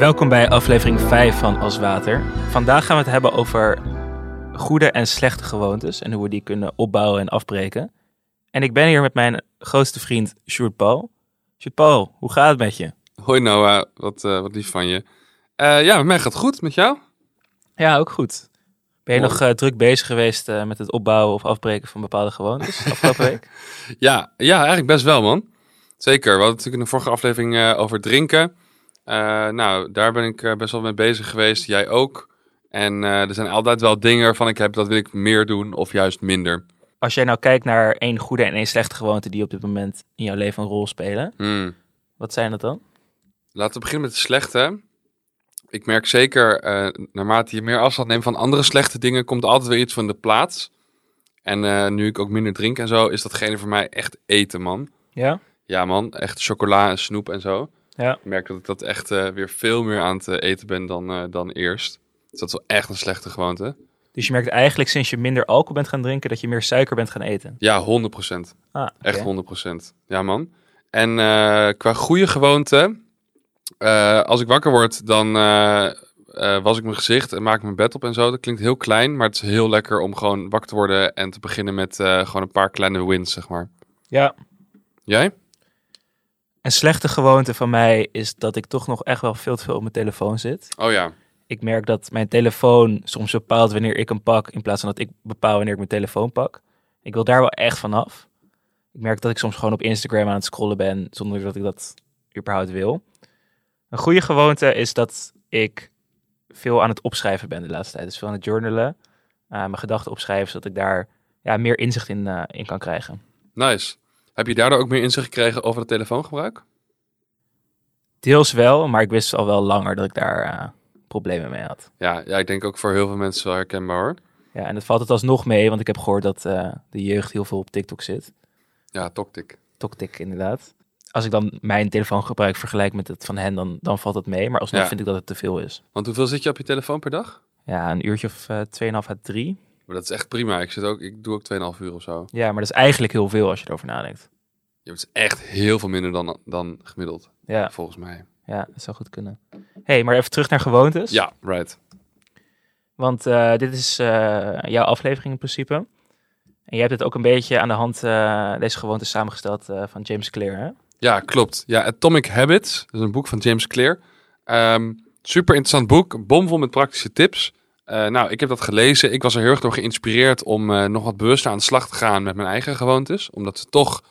Welkom bij aflevering 5 van Als Water. Vandaag gaan we het hebben over goede en slechte gewoontes en hoe we die kunnen opbouwen en afbreken. En ik ben hier met mijn grootste vriend Sjoerd Paul. Sjoerd Paul, hoe gaat het met je? Hoi Noah, wat, eh, wat lief van je. Eh, ja, met mij gaat het goed. Met jou? Ja, ook goed. Ben je nog eh, druk bezig geweest met het opbouwen of afbreken van bepaalde gewoontes afgelopen week? Ja, ja, eigenlijk best wel man. Zeker. We hadden natuurlijk in de vorige aflevering over drinken. Eh, nou, daar ben ik eh, best wel mee bezig geweest. Jij ook. En eh, er zijn altijd wel dingen waarvan ik heb, dat wil ik meer doen of juist minder. Als jij nou kijkt naar één goede en één slechte gewoonte die op dit moment in jouw leven een rol spelen, Hmm. wat zijn dat dan? Laten we beginnen met de slechte. Ik merk zeker, naarmate je meer afstand neemt van andere slechte dingen, komt altijd weer iets van de plaats. En nu ik ook minder drink en zo, is datgene voor mij echt eten, man. Ja? Ja, man. Echt chocola en snoep en zo. Ja. Ik merk dat ik dat echt eh, weer veel meer aan het eh, eten ben dan, eh, dan eerst. Dus dat is wel echt een slechte gewoonte. Dus je merkt eigenlijk sinds je minder alcohol bent gaan drinken, dat je meer suiker bent gaan eten. Ja, 100%. Ah. Echt 100%. Ja, man. En qua goede gewoonte, als ik wakker word, dan was ik mijn gezicht en maak ik mijn bed op en zo. Dat klinkt heel klein, maar het is heel lekker om gewoon wakker te worden en te beginnen met gewoon een paar kleine wins, zeg maar. Ja, Jij? Een slechte gewoonte van mij is dat ik toch nog echt wel veel te veel op mijn telefoon zit. Oh ja. Ik merk dat mijn telefoon soms bepaalt wanneer ik hem pak, in plaats van dat ik bepaal wanneer ik mijn telefoon pak. Ik wil daar wel echt vanaf. Ik merk dat ik soms gewoon op Instagram aan het scrollen ben, zonder dat ik dat überhaupt wil. Een goede gewoonte is dat ik veel aan het opschrijven ben de laatste tijd. Dus veel aan het journalen, eh, mijn gedachten opschrijven, zodat ik daar ja, meer inzicht in, eh, in kan krijgen. Nice. Heb je daardoor ook meer inzicht gekregen over het telefoongebruik? Deels wel, maar ik wist al wel langer dat ik daar eh, problemen mee had. Ja, ja, ik denk ook voor heel veel mensen wel herkenbaar hoor. Ja, en dat valt het alsnog mee, want ik heb gehoord dat eh, de jeugd heel veel op TikTok zit. Ja, toktik. TokTik inderdaad. Als ik dan mijn telefoongebruik vergelijk met het van hen, dan, dan valt het mee. Maar alsnog Ja. vind ik dat het te veel is. Want hoeveel zit je op je telefoon per dag? Ja, een uurtje of 2,5 à 3. Maar dat is echt prima. Ik, zit ook, ik doe ook 2,5 uur of zo. Ja, maar dat is eigenlijk heel veel als je erover nadenkt. Je hebt echt heel veel minder dan, dan gemiddeld, Ja, volgens mij. ja dat zou goed kunnen. hey, maar even terug naar gewoontes. Ja, right. Want eh, dit is eh, jouw aflevering in principe. En je hebt het ook een beetje aan de hand, eh, deze gewoontes samengesteld van James Clear, hè? Ja, klopt. Ja, Atomic Habits. Dat is een boek van James Clear. Ehm, super interessant boek. Bomvol met praktische tips. Nou, ik heb dat gelezen. Ik was er heel erg door geïnspireerd om nog wat bewuster aan de slag te gaan met mijn eigen gewoontes. Omdat ze toch,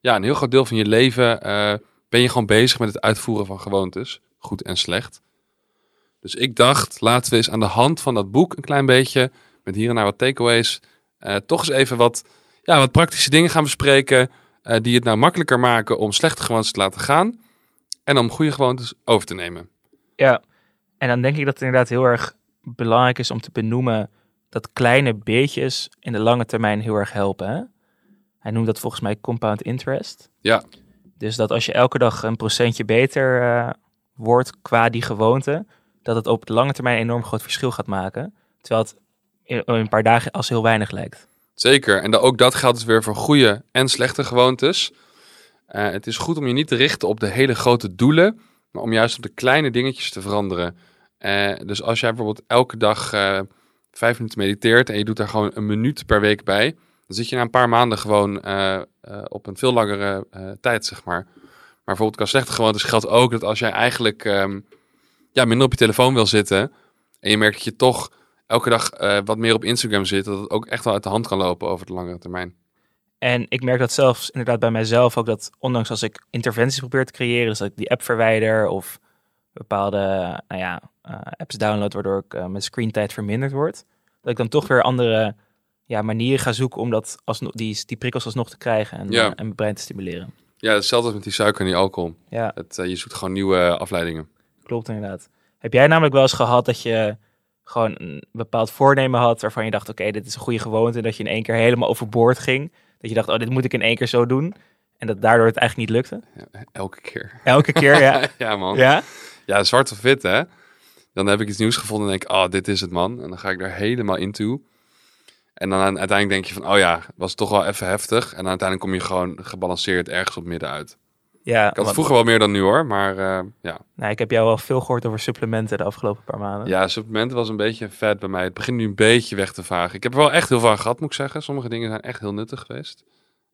ja, een heel groot deel van je leven eh, ben je gewoon bezig met het uitvoeren van gewoontes. Goed en slecht. Dus ik dacht, laten we eens aan de hand van dat boek een klein beetje, met hier en daar wat takeaways, eh, toch eens even wat, ja, wat praktische dingen gaan bespreken. eh, die het nou makkelijker maken om slechte gewoontes te laten gaan. En om goede gewoontes over te nemen. Ja, en dan denk ik dat het inderdaad heel erg belangrijk is om te benoemen dat kleine beetjes in de lange termijn heel erg helpen. Hij noemt dat volgens mij compound interest. Ja. Dus dat als je elke dag een procentje beter eh, wordt qua die gewoonte, dat het op de lange termijn een enorm groot verschil gaat maken. Terwijl het in een paar dagen als heel weinig lijkt. Zeker. En ook dat geldt dus weer voor goede en slechte gewoontes. Eh, het is goed om je niet te richten op de hele grote doelen, maar om juist op de kleine dingetjes te veranderen. Eh, dus als jij bijvoorbeeld elke dag vijf minuten mediteert en je doet daar gewoon een minuut per week bij, dan zit je na een paar maanden gewoon eh, eh, op een veel langere eh, tijd, zeg maar. Maar bijvoorbeeld qua slechte gewoontes geldt ook dat als jij eigenlijk ehm, ja, minder op je telefoon wil zitten en je merkt dat je toch elke dag wat meer op Instagram zit, dat het ook echt wel uit de hand kan lopen over de langere termijn. En ik merk dat zelfs inderdaad bij mijzelf ook dat ondanks als ik interventies probeer te creëren, dus dat ik die app verwijder of bepaalde nou ja, apps download waardoor ik, mijn screentijd verminderd wordt, dat ik dan toch weer andere ja, manieren ga zoeken om dat alsnog, die, die prikkels alsnog te krijgen en, Ja. eh, en mijn brein te stimuleren. Ja, hetzelfde als met die suiker en die alcohol. Ja, Het, eh, je zoekt gewoon nieuwe afleidingen. klopt inderdaad. Heb jij namelijk wel eens gehad dat je gewoon een bepaald voornemen had waarvan je dacht, oké, dit is een goede gewoonte, dat je in één keer helemaal overboord ging, dat je dacht, oh, dit moet ik in één keer zo doen, en dat daardoor het eigenlijk niet lukte? Ja, elke keer. Elke keer, ja. ja, man. Ja? Ja? zwart of wit, hè? Dan heb ik iets nieuws gevonden en denk ik, oh, dit is het, man. En dan ga ik daar helemaal in toe. En dan uiteindelijk denk je van, oh ja, was toch wel even heftig. En dan uiteindelijk kom je gewoon gebalanceerd ergens op midden uit. Ja, Ik had want- vroeger wel meer dan nu hoor, maar eh, ja. nou, ik heb jou wel veel gehoord over supplementen de afgelopen paar maanden. Ja, supplementen was een beetje fad bij mij. Het begint nu een beetje weg te vagen. Ik heb er wel echt heel veel aan gehad, moet ik zeggen. Sommige dingen zijn echt heel nuttig geweest.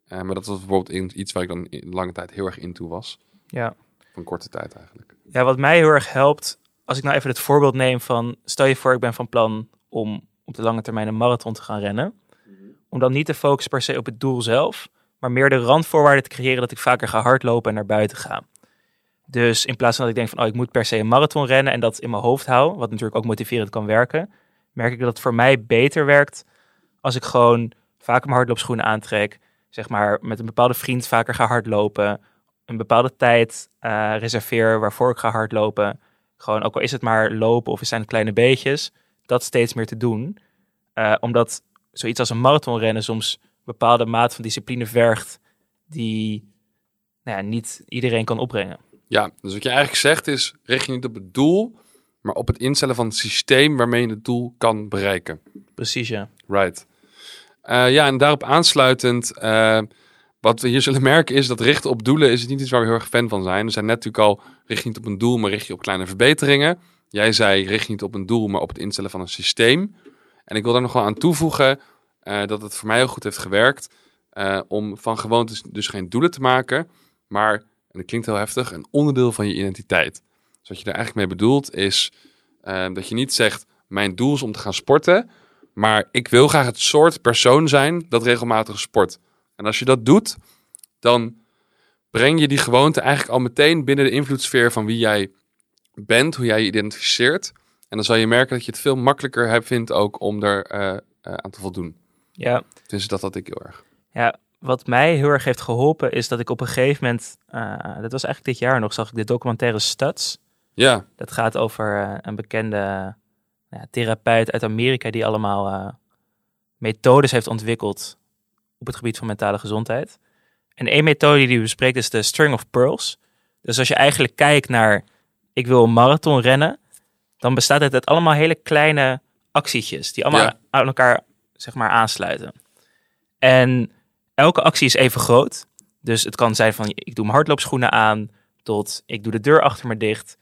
Eh, maar dat was bijvoorbeeld in, iets waar ik dan in lange tijd heel erg into was. Ja. Van korte tijd eigenlijk. Ja, wat mij heel erg helpt, als ik nou even het voorbeeld neem van, stel je voor ik ben van plan om op de lange termijn een marathon te gaan rennen. Om dan niet te focussen per se op het doel zelf, maar meer de randvoorwaarden te creëren dat ik vaker ga hardlopen en naar buiten ga. Dus in plaats van dat ik denk van, oh, ik moet per se een marathon rennen en dat in mijn hoofd hou, wat natuurlijk ook motiverend kan werken, merk ik dat het voor mij beter werkt als ik gewoon vaker mijn hardloopschoenen aantrek, zeg maar met een bepaalde vriend vaker ga hardlopen, een bepaalde tijd eh, reserveer waarvoor ik ga hardlopen. Gewoon, ook al is het maar lopen of zijn het kleine beetjes, dat steeds meer te doen. Eh, omdat zoiets als een marathonrennen soms een bepaalde maat van discipline vergt die nou ja, niet iedereen kan opbrengen. Ja, dus wat je eigenlijk zegt is, richt je niet op het doel, maar op het instellen van het systeem waarmee je het doel kan bereiken. Precies, ja. Right. Eh, ja, en daarop aansluitend, eh, wat we hier zullen merken is dat richten op doelen is niet iets waar we heel erg fan van zijn. We zijn net natuurlijk al, richt je niet op een doel, maar richt je op kleine verbeteringen. Jij zei, richt niet op een doel, maar op het instellen van een systeem. En ik wil daar nog wel aan toevoegen eh, dat het voor mij heel goed heeft gewerkt eh, om van gewoontes dus geen doelen te maken, maar, en dat klinkt heel heftig, een onderdeel van je identiteit. Dus wat je daar eigenlijk mee bedoelt is eh, dat je niet zegt, mijn doel is om te gaan sporten, maar ik wil graag het soort persoon zijn dat regelmatig sport. En als je dat doet, dan breng je die gewoonte eigenlijk al meteen binnen de invloedssfeer van wie jij bent, hoe jij je identificeert. En dan zal je merken dat je het veel makkelijker hebt vindt ook om er eh, eh, aan te voldoen. Ja, Dus dat had ik heel erg. ja, wat mij heel erg heeft geholpen is dat ik op een gegeven moment, eh, dat was eigenlijk dit jaar nog, zag ik de documentaire Studs. Ja, Dat gaat over een bekende nou therapeut uit Amerika die allemaal methodes heeft ontwikkeld op het gebied van mentale gezondheid. En één methode die hij bespreekt is de string of pearls. Dus als je eigenlijk kijkt naar ik wil een marathon rennen, dan bestaat het uit allemaal hele kleine actietjes die allemaal Ja. aan elkaar zeg maar aansluiten. En elke actie is even groot. Dus het kan zijn van ik doe mijn hardloopschoenen aan tot ik doe de deur achter me dicht.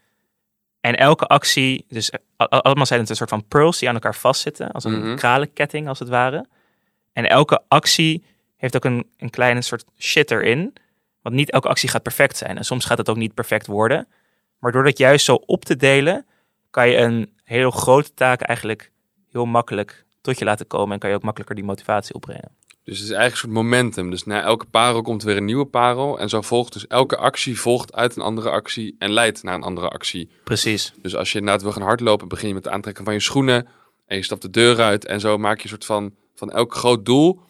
En elke actie, dus allemaal zijn het een soort van pearls die aan elkaar vastzitten, als een Mhm. kralenketting als het ware. En elke actie heeft ook een, een kleine soort shit erin. Want niet elke actie gaat perfect zijn. En soms gaat het ook niet perfect worden. Maar door dat juist zo op te delen, kan je een heel grote taak eigenlijk heel makkelijk tot je laten komen. En kan je ook makkelijker die motivatie opbrengen. dus het is eigenlijk een soort momentum. Dus na elke parel komt weer een nieuwe parel. En zo volgt dus elke actie volgt uit een andere actie en leidt naar een andere actie. Precies. Dus als je inderdaad wil gaan hardlopen, begin je met het aantrekken van je schoenen. En je stapt de deur uit. En zo maak je een soort van, van elk groot doel.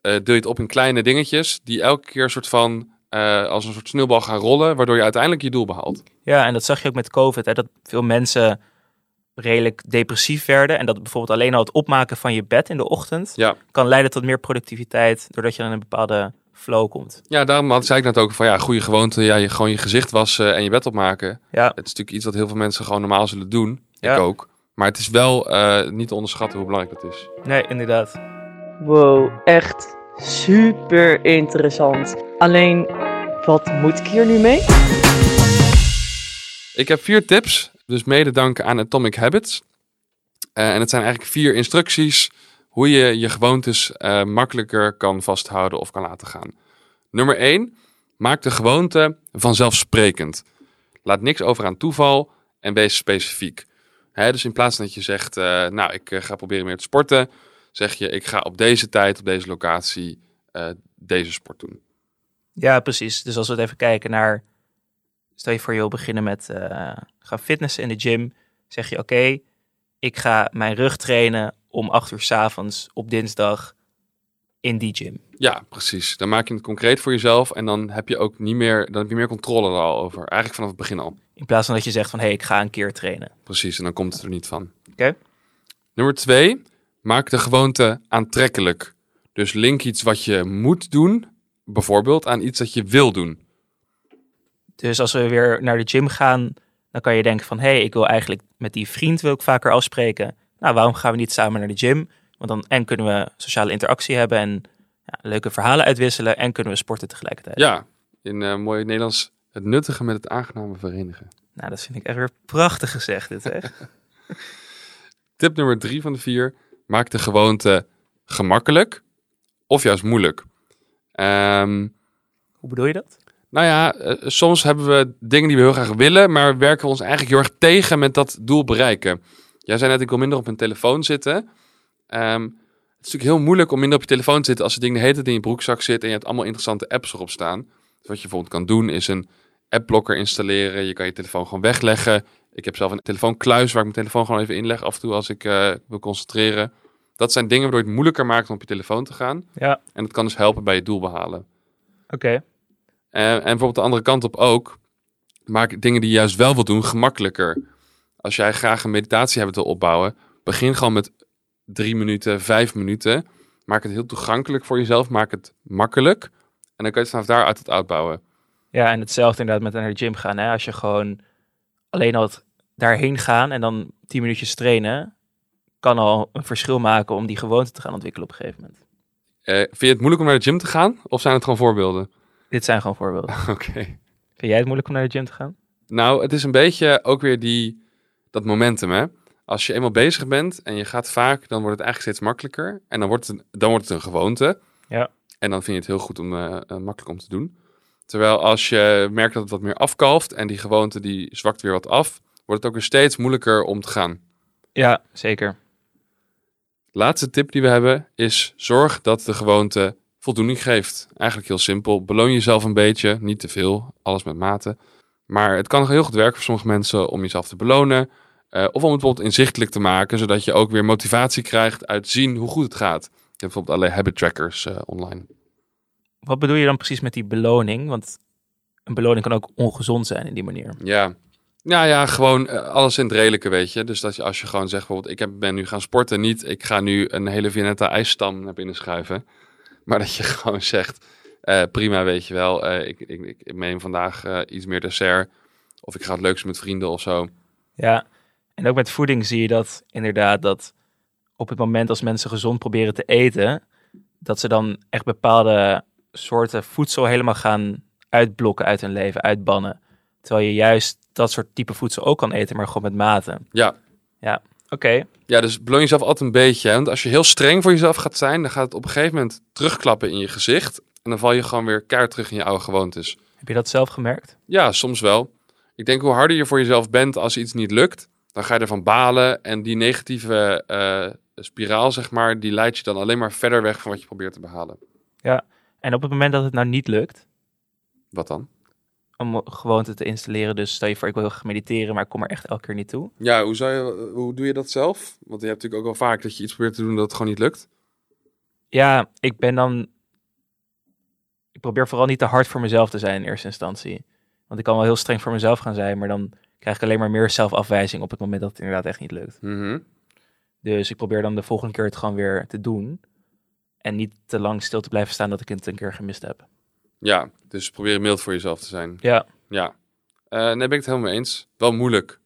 eh deel je het op in kleine dingetjes. Die elke keer een soort van eh, als een soort sneeuwbal gaan rollen. Waardoor je uiteindelijk je doel behaalt. Ja, en dat zag je ook met COVID. Hè, dat veel mensen redelijk depressief werden. En dat bijvoorbeeld alleen al het opmaken van je bed in de ochtend Ja. kan leiden tot meer productiviteit. Doordat je dan in een bepaalde flow komt. Ja, daarom had, zei ik net ook van ja, goede gewoonte. Ja, je, gewoon je gezicht wassen en je bed opmaken. Ja, Het is natuurlijk iets wat heel veel mensen gewoon normaal zullen doen. Ja. Ik ook. Maar het is wel eh, niet te onderschatten hoe belangrijk dat is. nee, inderdaad. Wow, echt super interessant. Alleen, wat moet ik hier nu mee? Ik heb vier tips, dus mede danken aan Atomic Habits. Eh, en het zijn eigenlijk vier instructies hoe je je gewoontes eh, makkelijker kan vasthouden of kan laten gaan. Nummer 1. Maak de gewoonte vanzelfsprekend. Laat niks over aan toeval en wees specifiek. Dus in plaats dat je zegt, eh, nou ik ga proberen meer te sporten, zeg je ik ga op deze tijd, op deze locatie deze sport doen. Ja, precies. Dus als we het even kijken naar... Stel je voor je wil beginnen met eh, gaan fitnessen in de gym. Zeg je oké, ik ga mijn rug trainen om acht uur 's avonds op dinsdag in die gym. Ja, precies. Dan maak je het concreet voor jezelf en dan heb je ook niet meer, dan heb je meer controle er al over. Eigenlijk vanaf het begin al. In plaats van dat je zegt van hé, hey, ik ga een keer trainen. Precies, en dan komt het er niet van. Oké. Nummer twee, maak de gewoonte aantrekkelijk. Dus link iets wat je moet doen, bijvoorbeeld, aan iets dat je wil doen. Dus als we weer naar de gym gaan, dan kan je denken van hé, hey, ik wil eigenlijk met die vriend wil ik vaker afspreken. Nou, waarom gaan we niet samen naar de gym? Want dan en kunnen we sociale interactie hebben en ja, leuke verhalen uitwisselen en kunnen we sporten tegelijkertijd. Ja, in eh, mooi Nederlands Het nuttige met het aangename verenigen. Nou, dat vind ik echt weer prachtig gezegd, dit hè? Tip nummer drie van de vier. Maak de gewoonte gemakkelijk of juist moeilijk. Ehm, Hoe bedoel je dat? nou ja, eh, soms hebben we dingen die we heel graag willen, maar werken we ons eigenlijk heel erg tegen met dat doel bereiken. Jij zei net, ik wil minder op mijn telefoon zitten. Ehm, het is natuurlijk heel moeilijk om minder op je telefoon te zitten als het ding de hele tijd in je broekzak zit en je hebt allemaal interessante apps erop staan. Dus wat je bijvoorbeeld kan doen is een appblokker installeren. Je kan je telefoon gewoon wegleggen. Ik heb zelf een telefoonkluis waar ik mijn telefoon gewoon even inleg af en toe als ik eh, wil concentreren. Dat zijn dingen waardoor je het moeilijker maakt om op je telefoon te gaan. Ja, En dat kan dus helpen bij je doel behalen. oké. Eh, en bijvoorbeeld de andere kant op ook. Maak dingen die je juist wel wil doen gemakkelijker. Als jij graag een meditatie wil opbouwen, begin gewoon met drie minuten, vijf minuten. Maak het heel toegankelijk voor jezelf. Maak het makkelijk. En dan kan je het vanaf daaruit het uitbouwen. Ja, en hetzelfde inderdaad met naar de gym gaan. Hè? Als je gewoon alleen al het daarheen gaan en dan tien minuutjes trainen, kan al een verschil maken om die gewoonte te gaan ontwikkelen op een gegeven moment. Eh, vind je het moeilijk om naar de gym te gaan? Of zijn het gewoon voorbeelden? Dit zijn gewoon voorbeelden. Oké. Vind jij het moeilijk om naar de gym te gaan? Nou, het is een beetje ook weer die, dat momentum, hè. Als je eenmaal bezig bent en je gaat vaak, dan wordt het eigenlijk steeds makkelijker. En dan wordt het, dan wordt het een gewoonte. Ja. En dan vind je het heel goed om, eh, eh, makkelijk om te doen. Terwijl als je merkt dat het wat meer afkalft en die gewoonte die zwakt weer wat af, wordt het ook weer steeds moeilijker om te gaan. Ja, zeker. Laatste tip die we hebben is zorg dat de gewoonte voldoening geeft. Eigenlijk heel simpel. Beloon jezelf een beetje, niet te veel, alles met mate. Maar het kan heel goed werken voor sommige mensen om jezelf te belonen. eh, of om het bijvoorbeeld inzichtelijk te maken, zodat je ook weer motivatie krijgt uit zien hoe goed het gaat. Je hebt bijvoorbeeld allerlei habit trackers eh, online. Wat bedoel je dan precies met die beloning? Want een beloning kan ook ongezond zijn in die manier. Ja. Ja, ja, gewoon eh, alles in het redelijke, weet je. Dus dat je als je gewoon zegt, bijvoorbeeld, ik heb, ben nu gaan sporten, niet ik ga nu een hele Viennetta ijsstam naar binnen schuiven. Maar dat je gewoon zegt, eh, prima, weet je wel, eh, ik, ik, ik, meen vandaag iets meer dessert. Of ik ga het leukst met vrienden of zo. Ja, en ook met voeding zie je dat inderdaad dat op het moment als mensen gezond proberen te eten, dat ze dan echt bepaalde soorten voedsel helemaal gaan uitblokken uit hun leven, uitbannen. Terwijl je juist dat soort type voedsel ook kan eten, maar gewoon met mate. Ja, Oké, ja dus beloon jezelf altijd een beetje. Hè? Want als je heel streng voor jezelf gaat zijn, dan gaat het op een gegeven moment terugklappen in je gezicht. En dan val je gewoon weer keihard terug in je oude gewoontes. heb je dat zelf gemerkt? Ja, soms wel. Ik denk hoe harder je voor jezelf bent als iets niet lukt, dan ga je ervan balen. En die negatieve eh, spiraal, zeg maar, die leidt je dan alleen maar verder weg van wat je probeert te behalen. En op het moment dat het nou niet lukt, Wat dan? Om gewoonte te installeren, dus stel je voor ik wil heel graag mediteren, maar ik kom er echt elke keer niet toe. Ja, hoe, zou je, hoe doe je dat zelf? Want je hebt natuurlijk ook wel vaak dat je iets probeert te doen dat het gewoon niet lukt. Ja, ik ben dan. Ik probeer vooral niet te hard voor mezelf te zijn in eerste instantie. Want ik kan wel heel streng voor mezelf gaan zijn, maar dan krijg ik alleen maar meer zelfafwijzing op het moment dat het inderdaad echt niet lukt. Mhm. Dus ik probeer dan de volgende keer het gewoon weer te doen. En niet te lang stil te blijven staan dat ik het een keer gemist heb. Ja, dus probeer mild voor jezelf te zijn. Ja, Ja. Eh nee, ben ik het helemaal mee eens. Wel moeilijk.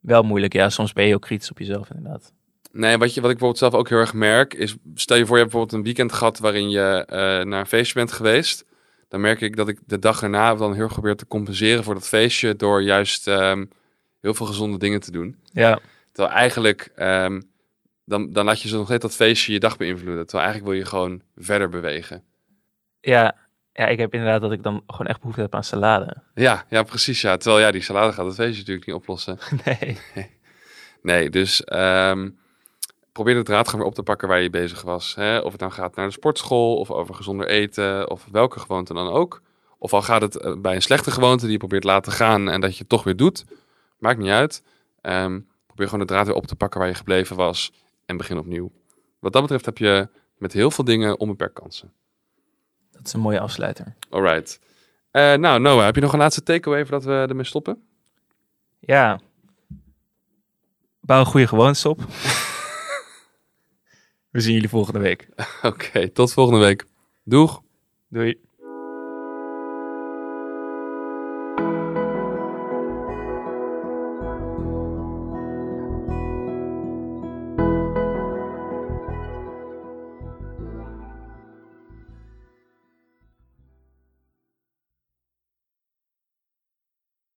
wel moeilijk. Ja, soms ben je ook kritisch op jezelf inderdaad. Nee, wat, je, wat ik bijvoorbeeld zelf ook heel erg merk, is stel je voor je hebt bijvoorbeeld een weekend gehad waarin je eh, naar een feestje bent geweest. Dan merk ik dat ik de dag erna dan heel erg probeer te compenseren voor dat feestje door juist ehm, heel veel gezonde dingen te doen. Ja, Terwijl eigenlijk, ehm, dan, dan laat je zo nog steeds dat feestje je dag beïnvloeden. Terwijl eigenlijk wil je gewoon verder bewegen. ja, ja, ik heb inderdaad dat ik dan gewoon echt behoefte heb aan salade. Ja, ja, precies. Ja. Terwijl ja, die salade gaat het feestje natuurlijk niet oplossen. Nee. Nee, dus ehm, probeer de draad gewoon weer op te pakken waar je bezig was. Hè? Of het nou gaat naar de sportschool, of over gezonder eten, of welke gewoonte dan ook. Of al gaat het eh, bij een slechte gewoonte die je probeert laten gaan en dat je het toch weer doet. Maakt niet uit. Ehm, probeer gewoon de draad weer op te pakken waar je gebleven was en begin opnieuw. Wat dat betreft heb je met heel veel dingen onbeperkt kansen. Dat is een mooie afsluiter. Alright. Eh nou, Noah, heb je nog een laatste takeaway voordat we ermee stoppen? Ja. Bouw een goede gewoontes op. We zien jullie volgende week. Oké, tot volgende week. Doeg! Doei.